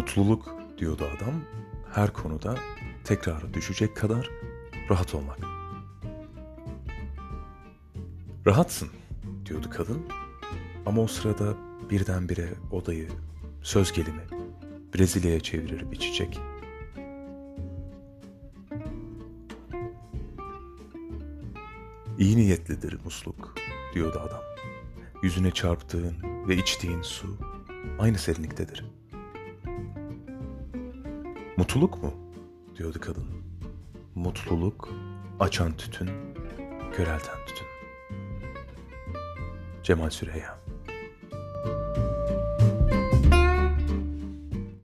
Mutluluk diyordu adam her konuda tekrara düşecek kadar rahat olmak. Rahatsın diyordu kadın ama o sırada birdenbire odayı söz gelimi Brezilya'ya çevirir bir çiçek. İyi niyetlidir musluk diyordu adam. Yüzüne çarptığın ve içtiğin su aynı serinliktedir. Mutluluk mu? diyordu kadın. Mutluluk açan tütün, körelten tütün. Cemal Süreyya